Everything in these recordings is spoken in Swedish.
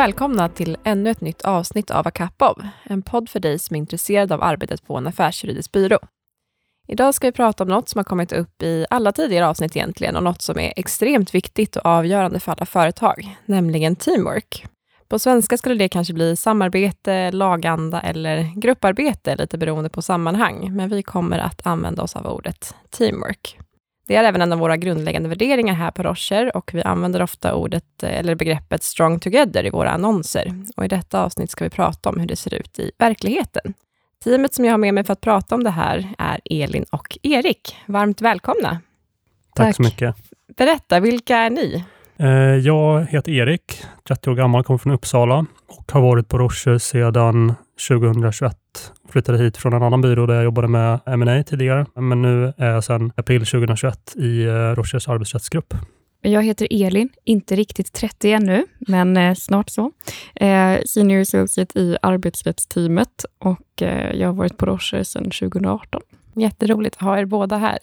välkomna till ännu ett nytt avsnitt av Akapov, en podd för dig som är intresserad av arbetet på en affärsjuridisk byrå. Idag ska vi prata om något som har kommit upp i alla tidigare avsnitt egentligen och något som är extremt viktigt och avgörande för alla företag, nämligen teamwork. På svenska skulle det kanske bli samarbete, laganda eller grupparbete, lite beroende på sammanhang, men vi kommer att använda oss av ordet teamwork. Det är även en av våra grundläggande värderingar här på Rocher och vi använder ofta ordet eller begreppet strong together i våra annonser. Och I detta avsnitt ska vi prata om hur det ser ut i verkligheten. Teamet som jag har med mig för att prata om det här är Elin och Erik. Varmt välkomna. Tack, Tack så mycket. Berätta, vilka är ni? Eh, jag heter Erik, 30 år gammal, kommer från Uppsala och har varit på Rocher sedan 2021. Flyttade hit från en annan byrå där jag jobbade med M&A tidigare, men nu är jag sedan april 2021 i eh, Rochers arbetsrättsgrupp. Jag heter Elin, inte riktigt 30 ännu, men eh, snart så. Eh, senior associate i arbetsrättsteamet och jag har varit på Rocher sedan 2018. Jätteroligt att ha er båda här.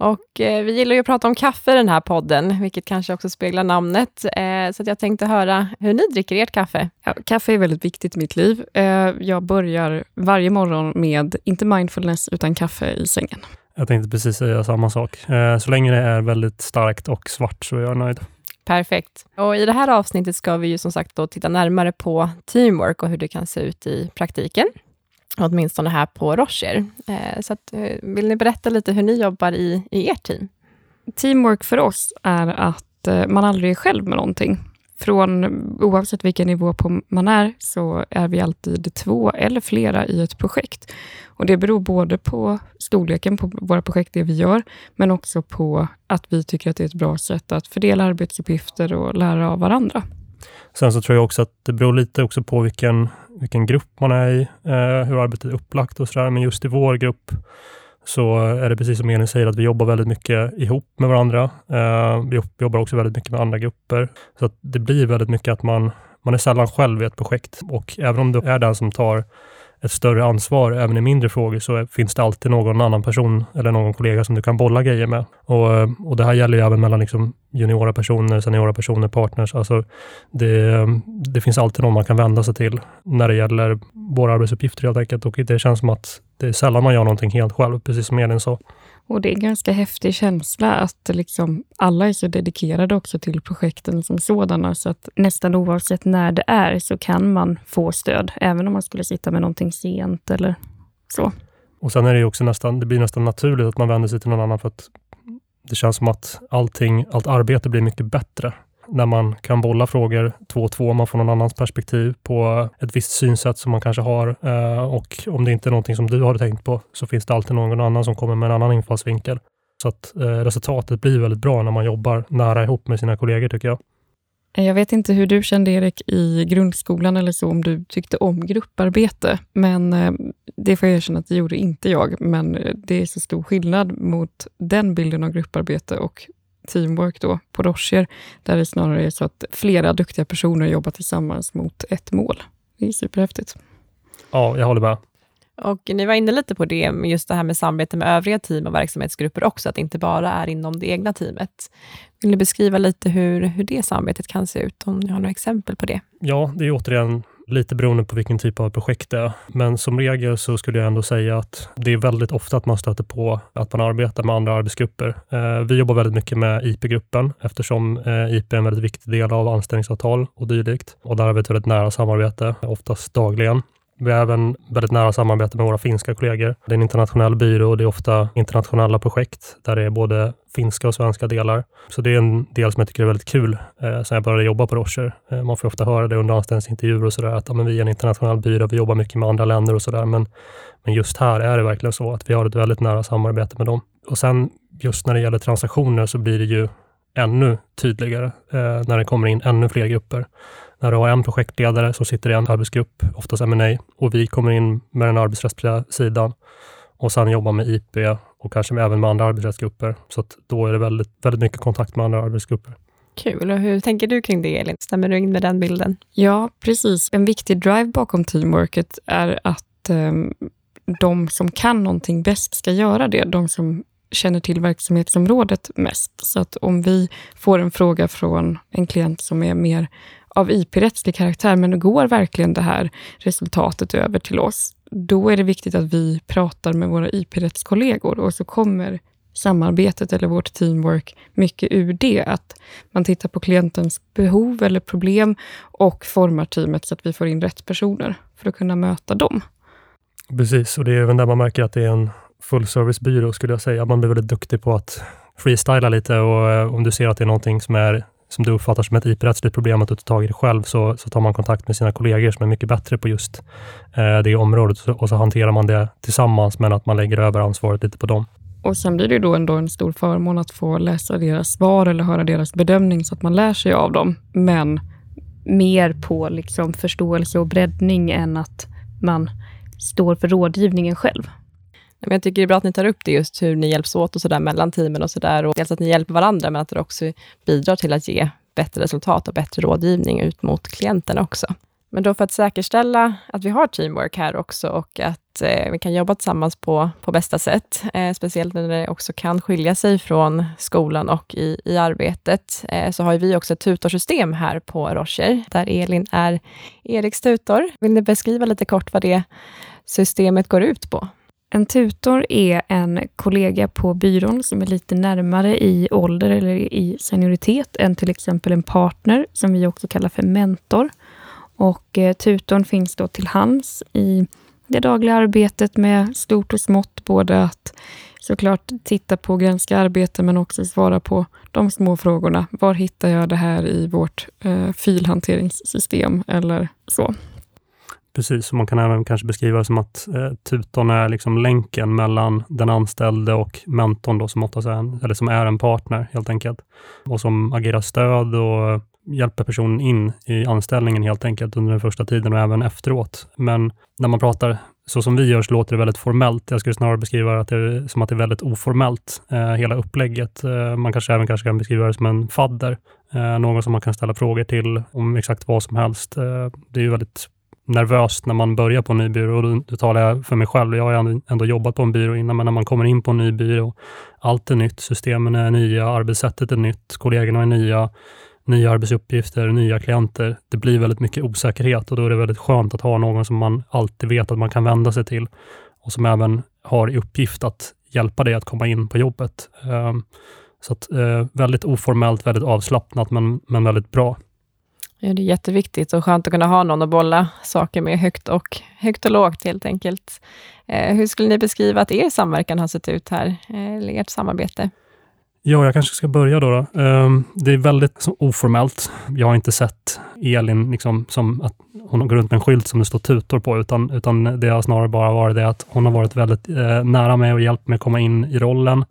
Och eh, vi gillar ju att prata om kaffe i den här podden, vilket kanske också speglar namnet. Eh, så jag tänkte höra hur ni dricker ert kaffe. Ja, kaffe är väldigt viktigt i mitt liv. Eh, jag börjar varje morgon med, inte mindfulness, utan kaffe i sängen. Jag tänkte precis säga samma sak. Eh, så länge det är väldigt starkt och svart så är jag nöjd. Perfekt. Och I det här avsnittet ska vi ju som sagt då titta närmare på teamwork och hur det kan se ut i praktiken åtminstone här på Rocher. Eh, så att, eh, vill ni berätta lite hur ni jobbar i, i ert team? Teamwork för oss är att eh, man aldrig är själv med någonting. Från, oavsett vilken nivå på man är, så är vi alltid två eller flera i ett projekt. Och Det beror både på storleken på våra projekt, det vi gör, men också på att vi tycker att det är ett bra sätt att fördela arbetsuppgifter och lära av varandra. Sen så tror jag också att det beror lite också på vilken, vilken grupp man är i, eh, hur arbetet är upplagt och sådär. Men just i vår grupp så är det precis som Elin säger, att vi jobbar väldigt mycket ihop med varandra. Eh, vi jobbar också väldigt mycket med andra grupper. Så att det blir väldigt mycket att man, man är sällan själv i ett projekt och även om du är den som tar ett större ansvar även i mindre frågor så finns det alltid någon annan person eller någon kollega som du kan bolla grejer med. Och, och det här gäller ju även mellan liksom juniora personer, seniora personer, partners. Alltså det, det finns alltid någon man kan vända sig till när det gäller våra arbetsuppgifter helt enkelt. Och det känns som att det är sällan man gör någonting helt själv, precis som Elin sa. Och det är en ganska häftig känsla att liksom alla är så dedikerade också till projekten som sådana, så att nästan oavsett när det är så kan man få stöd, även om man skulle sitta med någonting sent eller så. Och sen är det också nästan, det blir nästan naturligt att man vänder sig till någon annan för att det känns som att allting, allt arbete blir mycket bättre när man kan bolla frågor två och två, man får någon annans perspektiv på ett visst synsätt som man kanske har. Eh, och om det inte är någonting som du har tänkt på så finns det alltid någon annan som kommer med en annan infallsvinkel. Så att eh, resultatet blir väldigt bra när man jobbar nära ihop med sina kollegor tycker jag. Jag vet inte hur du kände Erik i grundskolan eller så, om du tyckte om grupparbete, men eh, det får jag erkänna att det gjorde inte jag. Men det är så stor skillnad mot den bilden av grupparbete och teamwork då på Rocher, där det snarare är så att flera duktiga personer jobbar tillsammans mot ett mål. Det är superhäftigt. Ja, jag håller med. Och ni var inne lite på det, med just det här med samarbete med övriga team och verksamhetsgrupper också, att det inte bara är inom det egna teamet. Vill ni beskriva lite hur, hur det samarbetet kan se ut, om ni har några exempel på det? Ja, det är återigen lite beroende på vilken typ av projekt det är. Men som regel så skulle jag ändå säga att det är väldigt ofta att man stöter på att man arbetar med andra arbetsgrupper. Eh, vi jobbar väldigt mycket med IP-gruppen eftersom eh, IP är en väldigt viktig del av anställningsavtal och dylikt. Och där har vi ett väldigt nära samarbete, oftast dagligen. Vi har även väldigt nära samarbete med våra finska kollegor. Det är en internationell byrå och det är ofta internationella projekt där det är både finska och svenska delar. Så det är en del som jag tycker är väldigt kul eh, sen jag började jobba på Rocher. Eh, man får ofta höra det under anställningsintervjuer och sådär att ja, men vi är en internationell byrå, vi jobbar mycket med andra länder och sådär. Men, men just här är det verkligen så att vi har ett väldigt nära samarbete med dem. Och sen just när det gäller transaktioner så blir det ju ännu tydligare eh, när det kommer in ännu fler grupper när du har en projektledare som sitter i en arbetsgrupp, oftast M&A och vi kommer in med den arbetsrättsliga sidan och sen jobbar med IP och kanske med, även med andra arbetsrättsgrupper. Så att då är det väldigt, väldigt mycket kontakt med andra arbetsgrupper. Kul. Och hur tänker du kring det, Elin? Stämmer du in med den bilden? Ja, precis. En viktig drive bakom teamworket är att eh, de som kan någonting bäst ska göra det. De som känner till verksamhetsområdet mest. Så att om vi får en fråga från en klient som är mer av IP-rättslig karaktär, men går verkligen det här resultatet över till oss? Då är det viktigt att vi pratar med våra IP-rättskollegor och så kommer samarbetet eller vårt teamwork mycket ur det. Att man tittar på klientens behov eller problem och formar teamet så att vi får in rätt personer för att kunna möta dem. Precis, och det är även där man märker att det är en fullservicebyrå skulle jag säga. Man blir väldigt duktig på att freestyla lite och eh, om du ser att det är någonting som, är, som du uppfattar som ett IP-rättsligt problem, att du tar tag i det själv, så, så tar man kontakt med sina kollegor som är mycket bättre på just eh, det området och så, och så hanterar man det tillsammans, men att man lägger över ansvaret lite på dem. Och sen blir det då ändå en stor förmån att få läsa deras svar eller höra deras bedömning så att man lär sig av dem. Men mer på liksom förståelse och breddning än att man står för rådgivningen själv. Men jag tycker det är bra att ni tar upp det, just hur ni hjälps åt och så där mellan teamen och sådär. Dels att ni hjälper varandra, men att det också bidrar till att ge bättre resultat och bättre rådgivning ut mot klienten också. Men då för att säkerställa att vi har teamwork här också och att eh, vi kan jobba tillsammans på, på bästa sätt, eh, speciellt när det också kan skilja sig från skolan och i, i arbetet, eh, så har vi också ett tutorsystem här på Rocher, där Elin är Eriks tutor. Vill ni beskriva lite kort vad det systemet går ut på? En tutor är en kollega på byrån som är lite närmare i ålder eller i senioritet än till exempel en partner, som vi också kallar för mentor. Och eh, tutorn finns då till hands i det dagliga arbetet med stort och smått, både att såklart titta på och granska arbete, men också svara på de små frågorna. Var hittar jag det här i vårt eh, filhanteringssystem eller så? Precis, och man kan även kanske beskriva det som att eh, tutorn är liksom länken mellan den anställde och mentorn då, som, är en, eller som är en partner helt enkelt. Och som agerar stöd och hjälper personen in i anställningen helt enkelt under den första tiden och även efteråt. Men när man pratar så som vi gör så låter det väldigt formellt. Jag skulle snarare beskriva det som att det är väldigt oformellt, eh, hela upplägget. Eh, man kanske även kanske kan beskriva det som en fadder, eh, någon som man kan ställa frågor till om exakt vad som helst. Eh, det är ju väldigt nervöst när man börjar på en ny byrå och det talar jag för mig själv. Jag har ändå, jobbat på en byrå innan, men när man kommer in på en ny byrå, allt är nytt, systemen är nya, arbetssättet är nytt, kollegorna är nya, nya arbetsuppgifter, nya klienter. Det blir väldigt mycket osäkerhet och då är det väldigt skönt att ha någon som man alltid vet att man kan vända sig till och som även har i uppgift att hjälpa dig att komma in på jobbet. Ehm, så att, eh, väldigt oformellt, väldigt avslappnat, men, men väldigt bra. Ja, det är jätteviktigt och skönt att kunna ha någon att bolla saker med högt och, högt och lågt helt enkelt. Eh, hur skulle ni beskriva att er samverkan har sett ut här, eh, eller ert samarbete? Ja, jag kanske ska börja då. då. Um, det är väldigt oformellt. Jag har inte sett Elin liksom, som att hon går runt med en skylt som det står tutor på, utan, utan det har snarare bara varit det att hon har varit väldigt eh, nära mig och hjälpt mig att komma in i rollen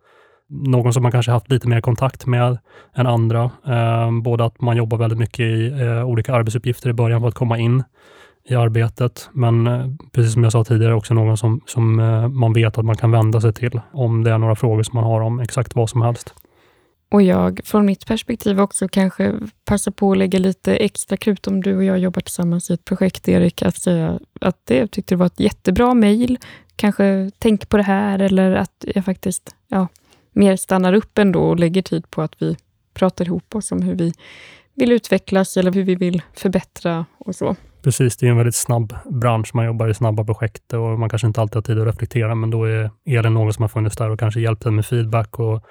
någon som man kanske haft lite mer kontakt med än andra. Eh, både att man jobbar väldigt mycket i eh, olika arbetsuppgifter i början för att komma in i arbetet. Men eh, precis som jag sa tidigare, också någon som, som eh, man vet att man kan vända sig till om det är några frågor som man har om exakt vad som helst. Och jag, från mitt perspektiv också, kanske passa på att lägga lite extra krut om du och jag jobbar tillsammans i ett projekt, Erik, att säga att det, jag tyckte det var ett jättebra mejl. Kanske tänk på det här eller att jag faktiskt ja, mer stannar upp ändå och lägger tid på att vi pratar ihop oss om hur vi vill utvecklas eller hur vi vill förbättra och så. Precis, det är en väldigt snabb bransch. Man jobbar i snabba projekt och man kanske inte alltid har tid att reflektera, men då är, är det någon som har funnits där och kanske hjälpt en med feedback och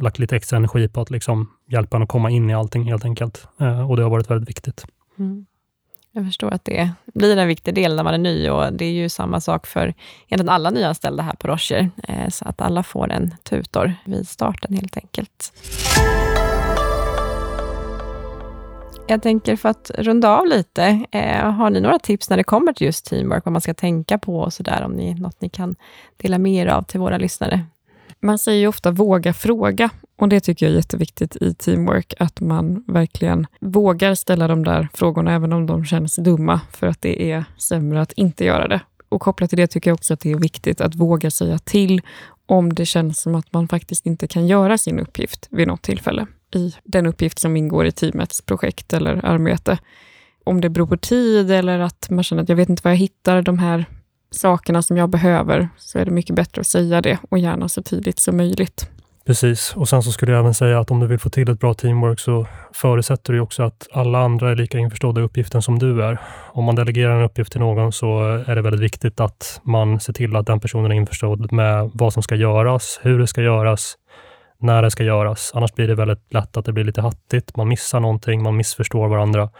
lagt lite extra energi på att liksom hjälpa en att komma in i allting helt enkelt. Eh, och det har varit väldigt viktigt. Mm. Jag förstår att det blir en viktig del när man är ny och det är ju samma sak för egentligen alla nyanställda här på Rocher, eh, så att alla får en tutor vid starten helt enkelt. Jag tänker för att runda av lite, eh, har ni några tips när det kommer till just teamwork, vad man ska tänka på och sådär, om ni något ni kan dela med er av till våra lyssnare? Man säger ju ofta våga fråga och det tycker jag är jätteviktigt i teamwork, att man verkligen vågar ställa de där frågorna, även om de känns dumma, för att det är sämre att inte göra det. Och kopplat till det tycker jag också att det är viktigt att våga säga till om det känns som att man faktiskt inte kan göra sin uppgift vid något tillfälle i den uppgift som ingår i teamets projekt eller arbete. Om det beror på tid eller att man känner att jag vet inte var jag hittar de här sakerna som jag behöver, så är det mycket bättre att säga det och gärna så tidigt som möjligt. Precis, och sen så skulle jag även säga att om du vill få till ett bra teamwork så förutsätter du också att alla andra är lika införstådda i uppgiften som du är. Om man delegerar en uppgift till någon så är det väldigt viktigt att man ser till att den personen är införstådd med vad som ska göras, hur det ska göras, när det ska göras. Annars blir det väldigt lätt att det blir lite hattigt. Man missar någonting, man missförstår varandra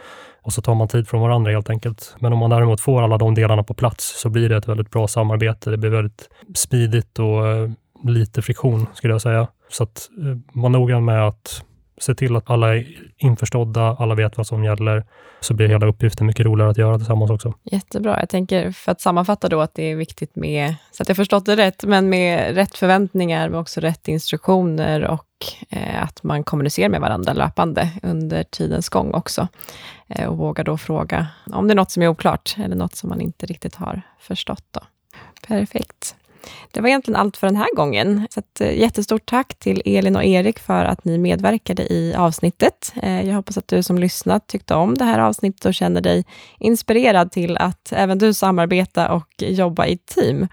och så tar man tid från varandra helt enkelt. Men om man däremot får alla de delarna på plats så blir det ett väldigt bra samarbete. Det blir väldigt smidigt och eh, lite friktion skulle jag säga. Så att eh, var noggrann med att se till att alla är införstådda, alla vet vad som gäller, så blir hela uppgiften mycket roligare att göra tillsammans också. Jättebra. Jag tänker, för att sammanfatta då, att det är viktigt med, så att jag förstått det rätt, men med rätt förväntningar, men också rätt instruktioner och eh, att man kommunicerar med varandra löpande under tidens gång också. Eh, och vågar då fråga om det är något som är oklart, eller något som man inte riktigt har förstått. Då. Perfekt. Det var egentligen allt för den här gången. Så ett eh, jättestort tack till Elin och Erik för att ni medverkade i avsnittet. Eh, jag hoppas att du som lyssnat tyckte om det här avsnittet och känner dig inspirerad till att även du samarbeta och jobba i team.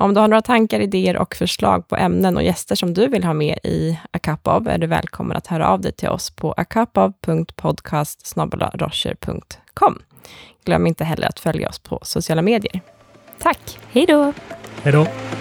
Om du har några tankar, idéer och förslag på ämnen och gäster som du vill ha med i A är du välkommen att höra av dig till oss på acupov.podcast.com. Glöm inte heller att följa oss på sociala medier. Tack, hej då! Hej då!